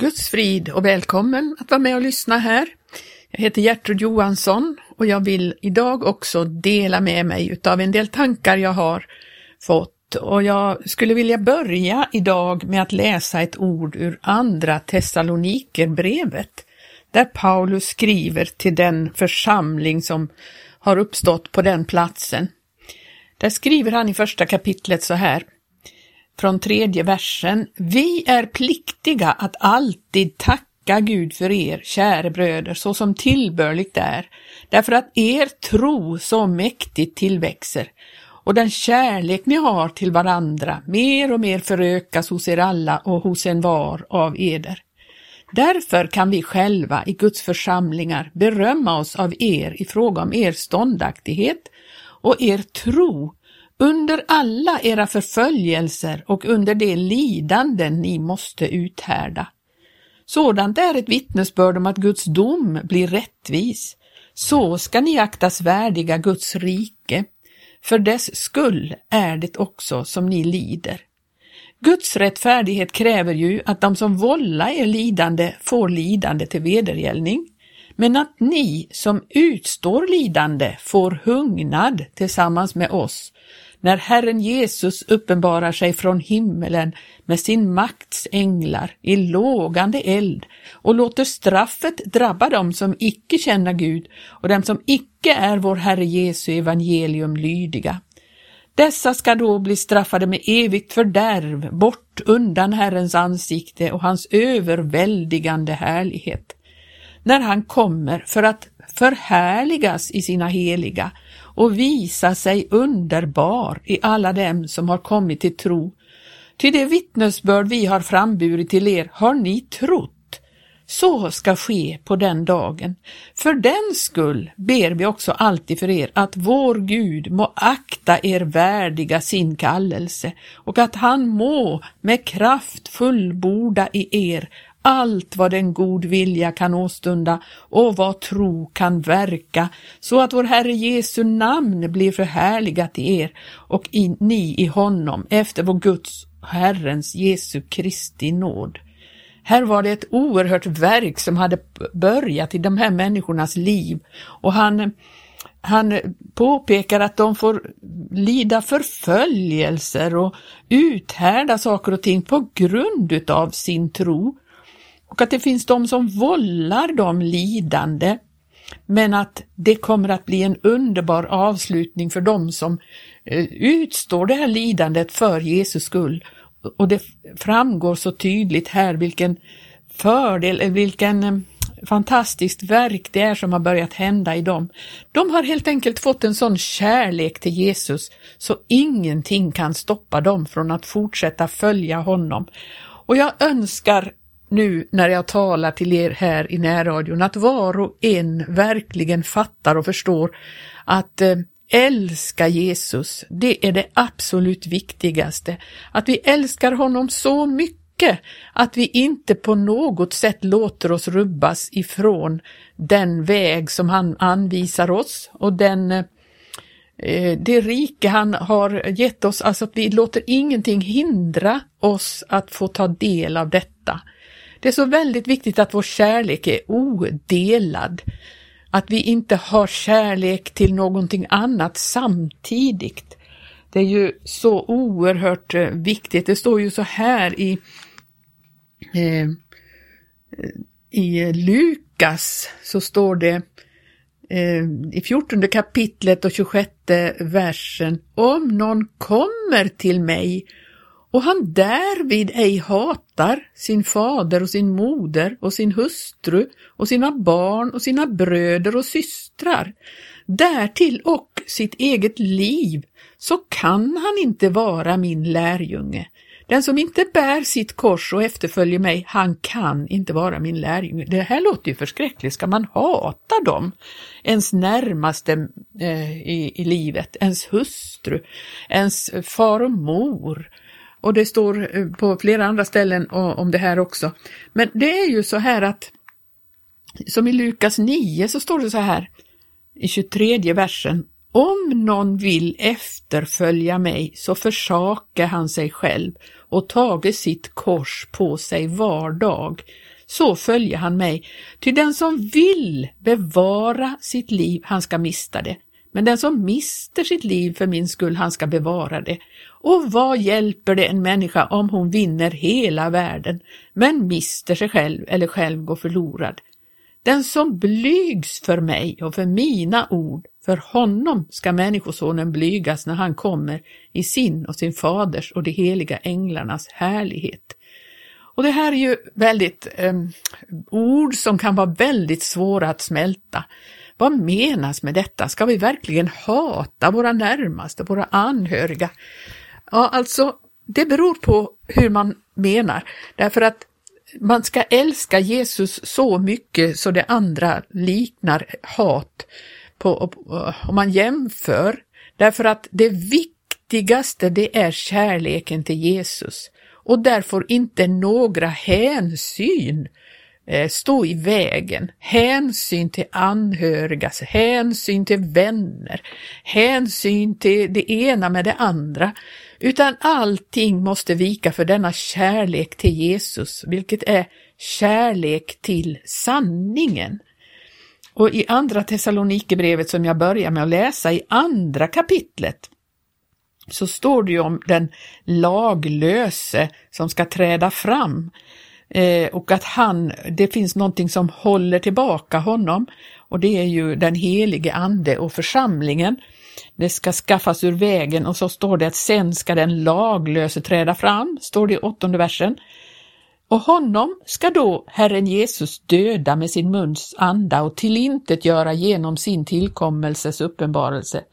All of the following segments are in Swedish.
Guds frid och välkommen att vara med och lyssna här. Jag heter Gertrud Johansson och jag vill idag också dela med mig utav en del tankar jag har fått och jag skulle vilja börja idag med att läsa ett ord ur Andra Thessalonikerbrevet där Paulus skriver till den församling som har uppstått på den platsen. Där skriver han i första kapitlet så här från tredje versen. Vi är pliktiga att alltid tacka Gud för er, käre bröder, så som tillbörligt är, därför att er tro så mäktigt tillväxer och den kärlek ni har till varandra mer och mer förökas hos er alla och hos en var av eder. Därför kan vi själva i Guds församlingar berömma oss av er i fråga om er ståndaktighet och er tro under alla era förföljelser och under de lidanden ni måste uthärda. Sådant är ett vittnesbörd om att Guds dom blir rättvis. Så ska ni aktas värdiga Guds rike. För dess skull är det också som ni lider. Guds rättfärdighet kräver ju att de som vållar er lidande får lidande till vedergällning, men att ni som utstår lidande får hungnad tillsammans med oss när Herren Jesus uppenbarar sig från himmelen med sin makts änglar i lågande eld och låter straffet drabba dem som icke känner Gud och dem som icke är vår Herre Jesu evangelium lydiga. Dessa ska då bli straffade med evigt fördärv bort undan Herrens ansikte och hans överväldigande härlighet. När han kommer för att förhärligas i sina heliga och visa sig underbar i alla dem som har kommit till tro. Till det vittnesbörd vi har framburit till er har ni trott. Så ska ske på den dagen. För den skull ber vi också alltid för er att vår Gud må akta er värdiga sin kallelse och att han må med kraft fullborda i er allt vad en god vilja kan åstunda och vad tro kan verka, så att vår Herre Jesu namn blir förhärligat i er och i, ni i honom efter vår Guds Herrens Jesu Kristi nåd. Här var det ett oerhört verk som hade börjat i de här människornas liv och han han påpekar att de får lida förföljelser och uthärda saker och ting på grund utav sin tro och att det finns de som vållar dem lidande, men att det kommer att bli en underbar avslutning för dem som eh, utstår det här lidandet för Jesus skull. Och det framgår så tydligt här vilken fördel, eh, vilken eh, fantastiskt verk det är som har börjat hända i dem. De har helt enkelt fått en sån kärlek till Jesus så ingenting kan stoppa dem från att fortsätta följa honom. Och jag önskar nu när jag talar till er här i närradion, att var och en verkligen fattar och förstår att eh, älska Jesus, det är det absolut viktigaste. Att vi älskar honom så mycket att vi inte på något sätt låter oss rubbas ifrån den väg som han anvisar oss och den eh, det rike han har gett oss, alltså att vi låter ingenting hindra oss att få ta del av detta. Det är så väldigt viktigt att vår kärlek är odelad. Att vi inte har kärlek till någonting annat samtidigt. Det är ju så oerhört eh, viktigt. Det står ju så här i, eh, i Lukas, så står det eh, i 14 kapitlet och 26 versen. Om någon kommer till mig och han därvid ej hatar sin fader och sin moder och sin hustru och sina barn och sina bröder och systrar, därtill och sitt eget liv, så kan han inte vara min lärjunge. Den som inte bär sitt kors och efterföljer mig, han kan inte vara min lärjunge. Det här låter ju förskräckligt. Ska man hata dem? Ens närmaste eh, i, i livet, ens hustru, ens far och mor, och det står eh, på flera andra ställen om det här också. Men det är ju så här att, som i Lukas 9 så står det så här i 23 versen. Om någon vill efterfölja mig så försakar han sig själv och tager sitt kors på sig var dag, så följer han mig. Ty den som vill bevara sitt liv, han ska mista det. Men den som mister sitt liv för min skull, han ska bevara det. Och vad hjälper det en människa om hon vinner hela världen, men mister sig själv eller själv går förlorad? Den som blygs för mig och för mina ord, för honom ska Människosonen blygas när han kommer i sin och sin faders och de heliga änglarnas härlighet. Och det här är ju väldigt eh, ord som kan vara väldigt svåra att smälta. Vad menas med detta? Ska vi verkligen hata våra närmaste, våra anhöriga? Ja, alltså, det beror på hur man menar, därför att man ska älska Jesus så mycket så det andra liknar hat på, om man jämför, därför att det viktigaste det är kärleken till Jesus och där får inte några hänsyn eh, Eh, stå i vägen. Hänsyn till anhöriga, alltså hänsyn till vänner, hänsyn till det ena med det andra, utan allting måste vika för denna kärlek till Jesus, vilket är kärlek till sanningen. Och i andra Thessalonikerbrevet som jag börjar med att läsa i andra kapitlet så står det ju om den laglöse som ska träda fram eh, och att han, det finns någonting som håller tillbaka honom och det är ju den helige ande och församlingen. Det ska skaffas ur vägen och så står det att sen ska den laglöse träda fram, står det i åttonde versen. Och honom ska då Herren Jesus döda med sin muns anda och tillintet göra genom sin tillkommelses uppenbarelse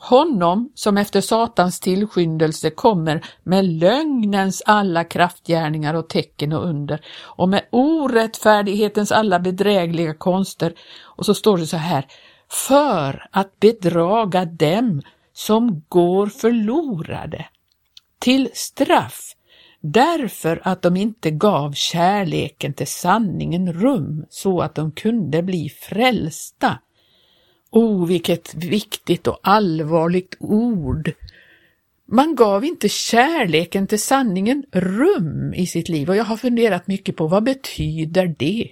honom som efter Satans tillskyndelse kommer med lögnens alla kraftgärningar och tecken och under och med orättfärdighetens alla bedrägliga konster. Och så står det så här, för att bedraga dem som går förlorade till straff därför att de inte gav kärleken till sanningen rum så att de kunde bli frälsta. Oh, vilket viktigt och allvarligt ord! Man gav inte kärleken till sanningen rum i sitt liv och jag har funderat mycket på vad betyder det?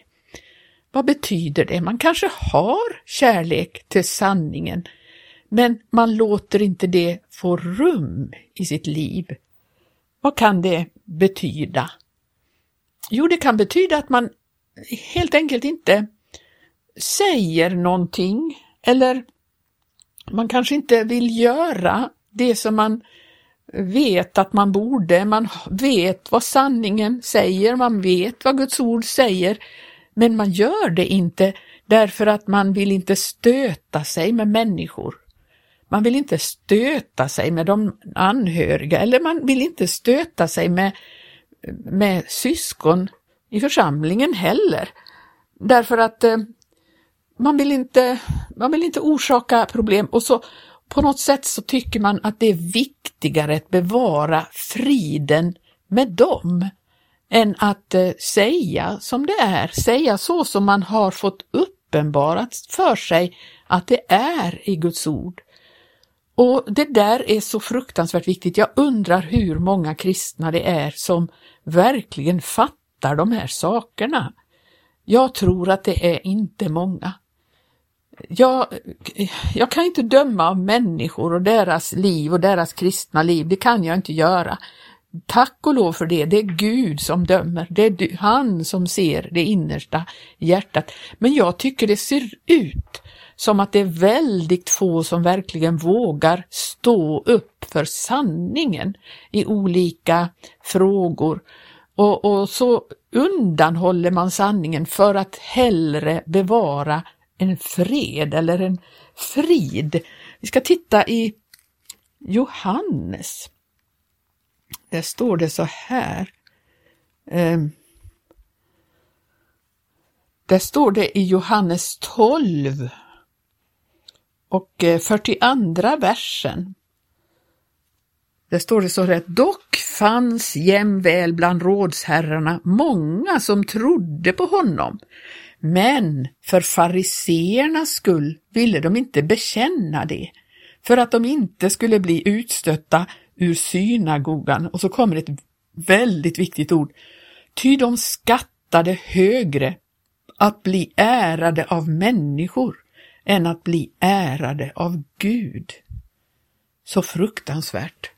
Vad betyder det? Man kanske har kärlek till sanningen, men man låter inte det få rum i sitt liv. Vad kan det betyda? Jo, det kan betyda att man helt enkelt inte säger någonting eller man kanske inte vill göra det som man vet att man borde, man vet vad sanningen säger, man vet vad Guds ord säger, men man gör det inte därför att man vill inte stöta sig med människor. Man vill inte stöta sig med de anhöriga eller man vill inte stöta sig med, med syskon i församlingen heller. Därför att eh, man vill inte, man vill inte orsaka problem och så på något sätt så tycker man att det är viktigare att bevara friden med dem än att eh, säga som det är, säga så som man har fått uppenbarat för sig att det är i Guds ord. Och det där är så fruktansvärt viktigt. Jag undrar hur många kristna det är som verkligen fattar de här sakerna. Jag tror att det är inte många jag, jag kan inte döma av människor och deras liv och deras kristna liv, det kan jag inte göra. Tack och lov för det, det är Gud som dömer, det är han som ser det innersta hjärtat. Men jag tycker det ser ut som att det är väldigt få som verkligen vågar stå upp för sanningen i olika frågor. Och, och så undanhåller man sanningen för att hellre bevara en fred eller en frid. Vi ska titta i Johannes. Där står det så här. Ehm, där står det i Johannes 12 och eh, 42 versen. Där står det så här, dock fanns jämväl bland rådsherrarna många som trodde på honom, men för fariseernas skull ville de inte bekänna det, för att de inte skulle bli utstötta ur synagogan. Och så kommer ett väldigt viktigt ord. Ty de skattade högre att bli ärade av människor än att bli ärade av Gud. Så fruktansvärt.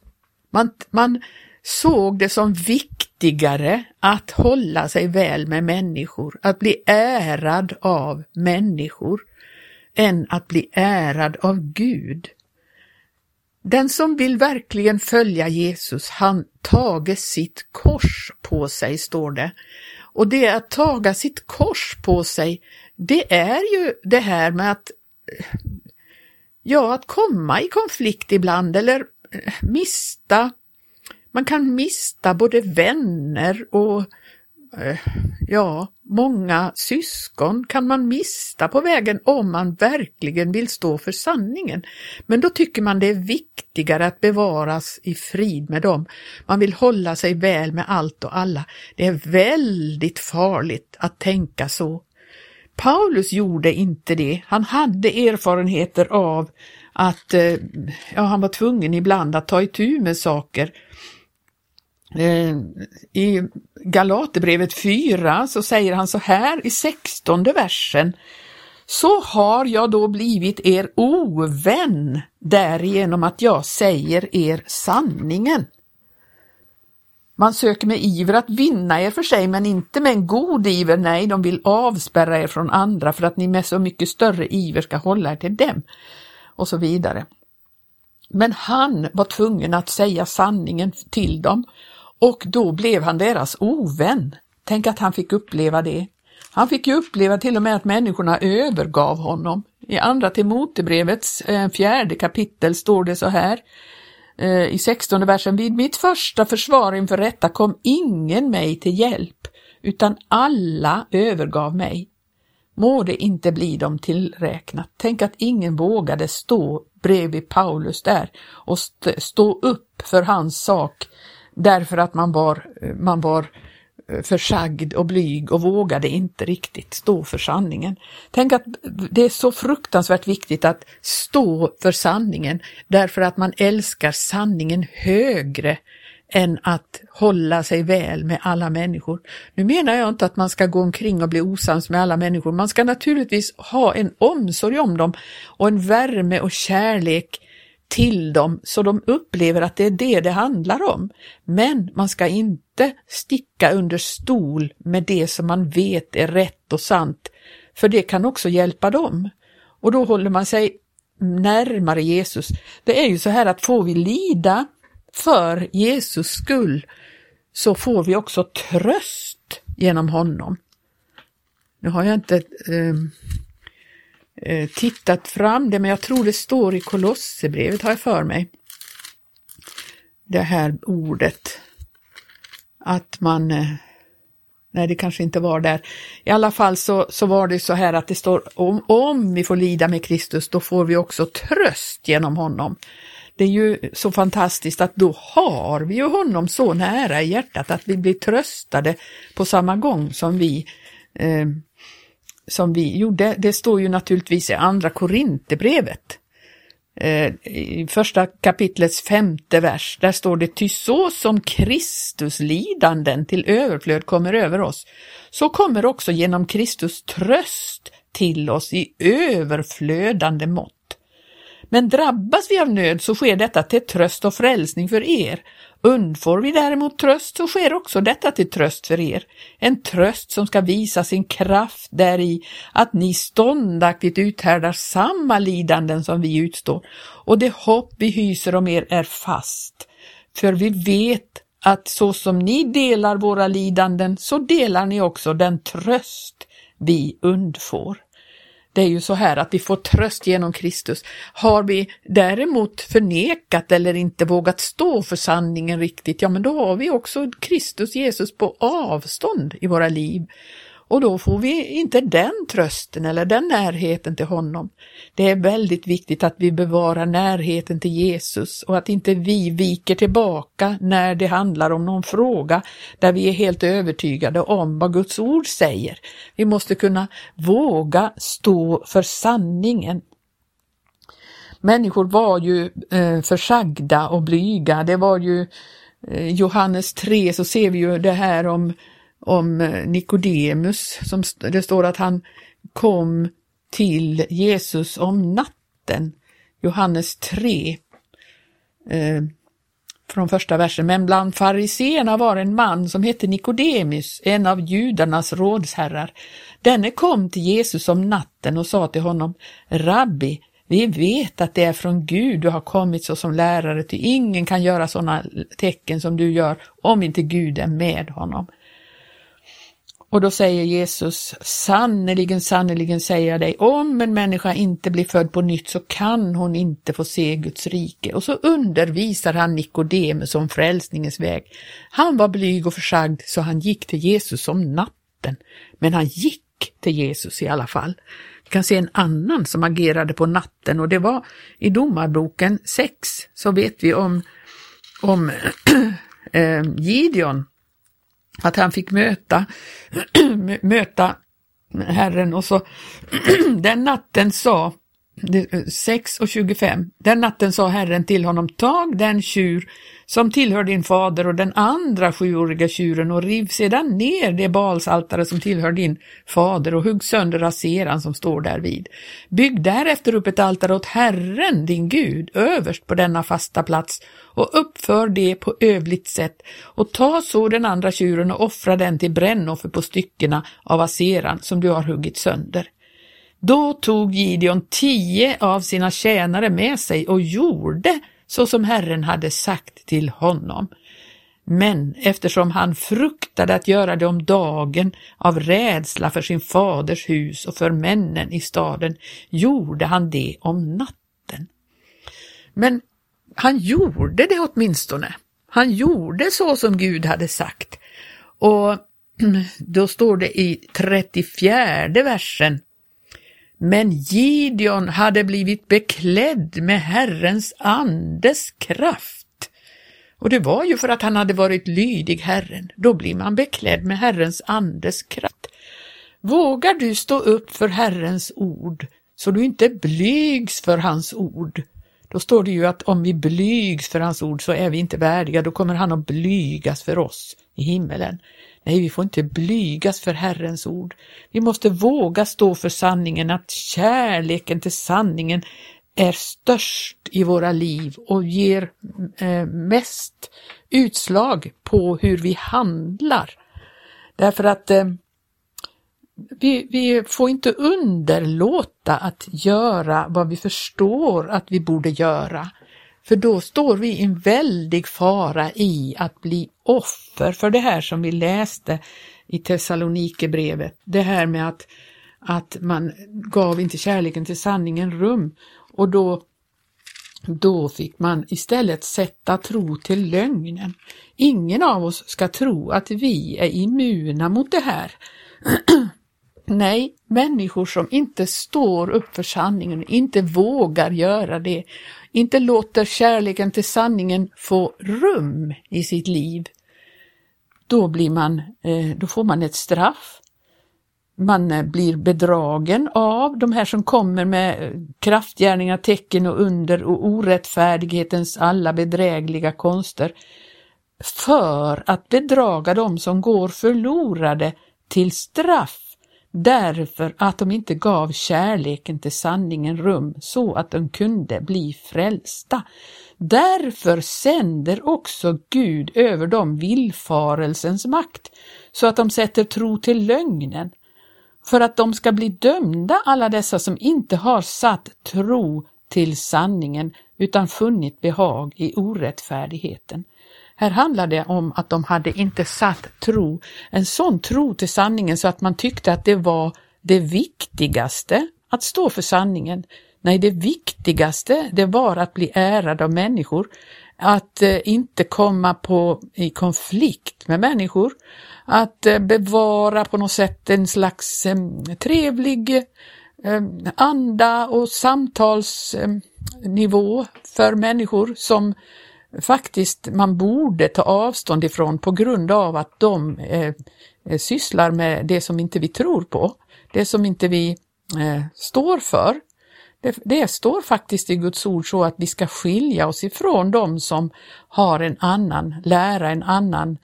Man, man såg det som viktigt viktigare att hålla sig väl med människor, att bli ärad av människor, än att bli ärad av Gud. Den som vill verkligen följa Jesus, han tage sitt kors på sig, står det. Och det att taga sitt kors på sig, det är ju det här med att, ja, att komma i konflikt ibland eller eh, mista, man kan mista både vänner och eh, ja, många syskon kan man mista på vägen om man verkligen vill stå för sanningen. Men då tycker man det är viktigare att bevaras i frid med dem. Man vill hålla sig väl med allt och alla. Det är väldigt farligt att tänka så. Paulus gjorde inte det. Han hade erfarenheter av att eh, ja, han var tvungen ibland att ta itu med saker Eh, I Galaterbrevet 4 så säger han så här i sextonde versen. Så har jag då blivit er ovän därigenom att jag säger er sanningen. Man söker med iver att vinna er för sig, men inte med en god iver. Nej, de vill avspärra er från andra för att ni med så mycket större iver ska hålla er till dem. Och så vidare. Men han var tvungen att säga sanningen till dem och då blev han deras ovän. Tänk att han fick uppleva det. Han fick ju uppleva till och med att människorna övergav honom. I andra Timotebrevets eh, fjärde kapitel står det så här eh, i sextonde versen. Vid mitt första försvar inför rätta kom ingen mig till hjälp, utan alla övergav mig. Må det inte bli dem tillräknat. Tänk att ingen vågade stå bredvid Paulus där och st stå upp för hans sak därför att man var, man var eh, försagd och blyg och vågade inte riktigt stå för sanningen. Tänk att det är så fruktansvärt viktigt att stå för sanningen därför att man älskar sanningen högre än att hålla sig väl med alla människor. Nu menar jag inte att man ska gå omkring och bli osams med alla människor. Man ska naturligtvis ha en omsorg om dem och en värme och kärlek till dem så de upplever att det är det det handlar om. Men man ska inte sticka under stol med det som man vet är rätt och sant, för det kan också hjälpa dem. Och då håller man sig närmare Jesus. Det är ju så här att får vi lida för Jesus skull så får vi också tröst genom honom. Nu har jag inte eh, Eh, tittat fram det, men jag tror det står i Kolosserbrevet har jag för mig. Det här ordet. Att man, eh, nej det kanske inte var där. I alla fall så, så var det så här att det står om, om vi får lida med Kristus, då får vi också tröst genom honom. Det är ju så fantastiskt att då har vi ju honom så nära i hjärtat att vi blir tröstade på samma gång som vi eh, som vi gjorde, det står ju naturligtvis i andra Korinthierbrevet. Eh, I första kapitlets femte vers, där står det ty så som Kristus lidanden till överflöd kommer över oss, så kommer också genom Kristus tröst till oss i överflödande mått. Men drabbas vi av nöd så sker detta till tröst och frälsning för er. Undfår vi däremot tröst så sker också detta till tröst för er. En tröst som ska visa sin kraft däri att ni ståndaktigt uthärdar samma lidanden som vi utstår och det hopp vi hyser om er är fast. För vi vet att så som ni delar våra lidanden så delar ni också den tröst vi undfår. Det är ju så här att vi får tröst genom Kristus. Har vi däremot förnekat eller inte vågat stå för sanningen riktigt, ja men då har vi också Kristus Jesus på avstånd i våra liv. Och då får vi inte den trösten eller den närheten till honom. Det är väldigt viktigt att vi bevarar närheten till Jesus och att inte vi viker tillbaka när det handlar om någon fråga där vi är helt övertygade om vad Guds ord säger. Vi måste kunna våga stå för sanningen. Människor var ju eh, försagda och blyga. Det var ju eh, Johannes 3 så ser vi ju det här om, om eh, Nikodemus, som det står att han kom till Jesus om natten. Johannes 3 eh, från första versen. Men bland fariseerna var en man som hette Nikodemus, en av judarnas rådsherrar. Denne kom till Jesus om natten och sa till honom, Rabbi, vi vet att det är från Gud du har kommit såsom lärare, ty ingen kan göra sådana tecken som du gör om inte Gud är med honom. Och då säger Jesus, sannerligen, sannerligen säger jag dig, om en människa inte blir född på nytt så kan hon inte få se Guds rike. Och så undervisar han Nikodemus om frälsningens väg. Han var blyg och försagd så han gick till Jesus om natten, men han gick till Jesus i alla fall. Vi kan se en annan som agerade på natten och det var i Domarboken 6 så vet vi om, om eh, Gideon att han fick möta, möta Herren. Och så den natten sa 6 eh, och 25. Den natten sa Herren till honom, tag den tjur som tillhör din fader och den andra sjuåriga tjuren och riv sedan ner det balsaltare som tillhör din fader och hugg sönder raseran som står därvid. Bygg därefter upp ett altare åt Herren, din Gud, överst på denna fasta plats och uppför det på övligt sätt och ta så den andra tjuren och offra den till brännoffer på styckena av aseran som du har huggit sönder. Då tog Gideon tio av sina tjänare med sig och gjorde så som Herren hade sagt till honom. Men eftersom han fruktade att göra det om dagen av rädsla för sin faders hus och för männen i staden gjorde han det om natten. Men han gjorde det åtminstone. Han gjorde så som Gud hade sagt. Och då står det i 34 versen men Gideon hade blivit beklädd med Herrens andes kraft. Och det var ju för att han hade varit lydig Herren. Då blir man beklädd med Herrens andes kraft. Vågar du stå upp för Herrens ord så du inte blygs för hans ord? Då står det ju att om vi blygs för hans ord så är vi inte värdiga, då kommer han att blygas för oss i himmelen. Nej, vi får inte blygas för Herrens ord. Vi måste våga stå för sanningen, att kärleken till sanningen är störst i våra liv och ger eh, mest utslag på hur vi handlar. Därför att eh, vi, vi, får inte underlåta att göra vad vi förstår att vi borde göra. För då står vi i en väldig fara i att bli offer för det här som vi läste i Thessalonikerbrevet. Det här med att, att man gav inte kärleken till sanningen rum och då, då fick man istället sätta tro till lögnen. Ingen av oss ska tro att vi är immuna mot det här. Nej, människor som inte står upp för sanningen, inte vågar göra det, inte låter kärleken till sanningen få rum i sitt liv, då, blir man, eh, då får man ett straff. Man eh, blir bedragen av de här som kommer med eh, kraftgärningar, tecken och under och orättfärdighetens alla bedrägliga konster för att bedraga dem som går förlorade till straff därför att de inte gav kärleken till sanningen rum så att de kunde bli frälsta. Därför sänder också Gud över dem villfarelsens makt så att de sätter tro till lögnen för att de ska bli dömda alla dessa som inte har satt tro till sanningen utan funnit behag i orättfärdigheten. Här handlar det om att de hade inte satt tro, en sån tro till sanningen så att man tyckte att det var det viktigaste att stå för sanningen. Nej, det viktigaste det var att bli ärad av människor, att eh, inte komma på, i konflikt med människor, att eh, bevara på något sätt en slags eh, trevlig anda och samtalsnivå för människor som faktiskt man borde ta avstånd ifrån på grund av att de eh, eh, sysslar med det som inte vi tror på, det som inte vi eh, står för. Det, det, står faktiskt i Guds ord så att vi ska skilja oss ifrån dem som har en annan lära, en annan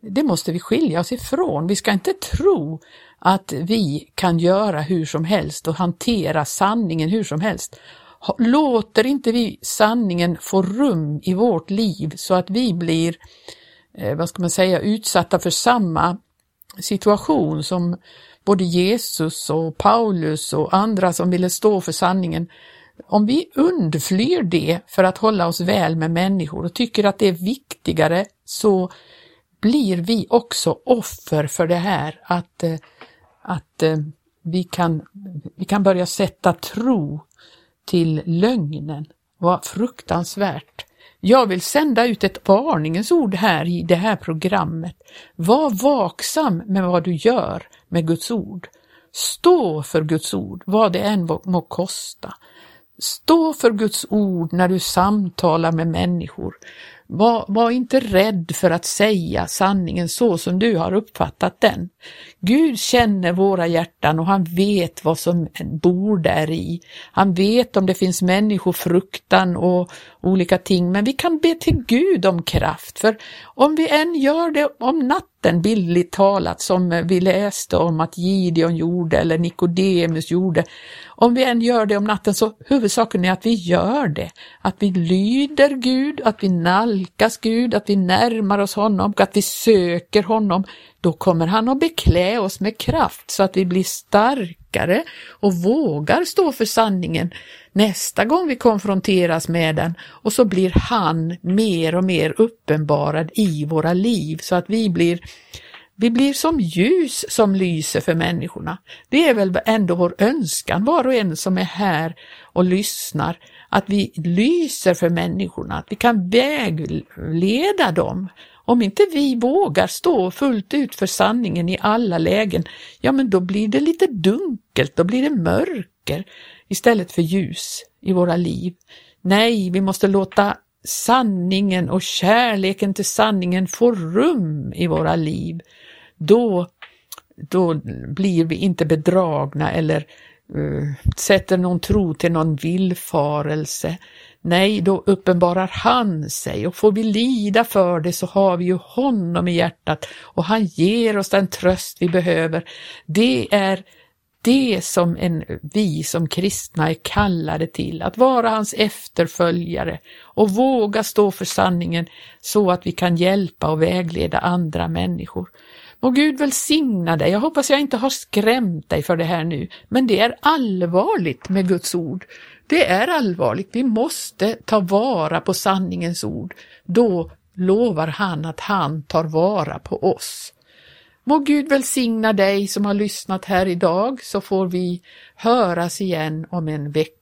det måste vi skilja oss ifrån. Vi ska inte tro att vi kan göra hur som helst och hantera sanningen hur som helst. Låter inte vi sanningen få rum i vårt liv så att vi blir, eh, vad ska man säga, utsatta för samma situation som både Jesus och Paulus och andra som ville stå för sanningen. Om vi undflyr det för att hålla oss väl med människor och tycker att det är viktigare så blir vi också offer för det här att, eh, att eh, vi kan, vi kan börja sätta tro till lögnen. Vad fruktansvärt! Jag vill sända ut ett varningens ord här i det här programmet. Var vaksam med vad du gör med Guds ord. Stå för Guds ord, vad det än må kosta. Stå för Guds ord när du samtalar med människor. Var, var, inte rädd för att säga sanningen så som du har uppfattat den. Gud känner våra hjärtan och han vet vad som bor där i. Han vet om det finns människofruktan och olika ting, men vi kan be till Gud om kraft, för om vi än gör det om natten, bildligt talat, som vi läste om att Gideon gjorde eller Nikodemus gjorde, om vi än gör det om natten så huvudsaken är att vi gör det, att vi lyder Gud, att vi nalkas Gud, att vi närmar oss honom, att vi söker honom, då kommer han att beklä oss med kraft så att vi blir starkare och vågar stå för sanningen nästa gång vi konfronteras med den och så blir han mer och mer uppenbarad i våra liv så att vi blir vi blir som ljus som lyser för människorna. Det är väl ändå vår önskan, var och en som är här och lyssnar, att vi lyser för människorna, att vi kan vägleda dem. Om inte vi vågar stå fullt ut för sanningen i alla lägen, ja men då blir det lite dunkelt, då blir det mörker istället för ljus i våra liv. Nej, vi måste låta sanningen och kärleken till sanningen få rum i våra liv då, då blir vi inte bedragna eller uh, sätter någon tro till någon villfarelse. Nej, då uppenbarar han sig och får vi lida för det så har vi ju honom i hjärtat och han ger oss den tröst vi behöver. Det är det som en, vi som kristna är kallade till, att vara hans efterföljare och våga stå för sanningen så att vi kan hjälpa och vägleda andra människor. Må Gud välsigna dig. Jag hoppas jag inte har skrämt dig för det här nu, men det är allvarligt med Guds ord. Det är allvarligt. Vi måste ta vara på sanningens ord. Då lovar han att han tar vara på oss. Må Gud välsigna dig som har lyssnat här idag så får vi höras igen om en vecka.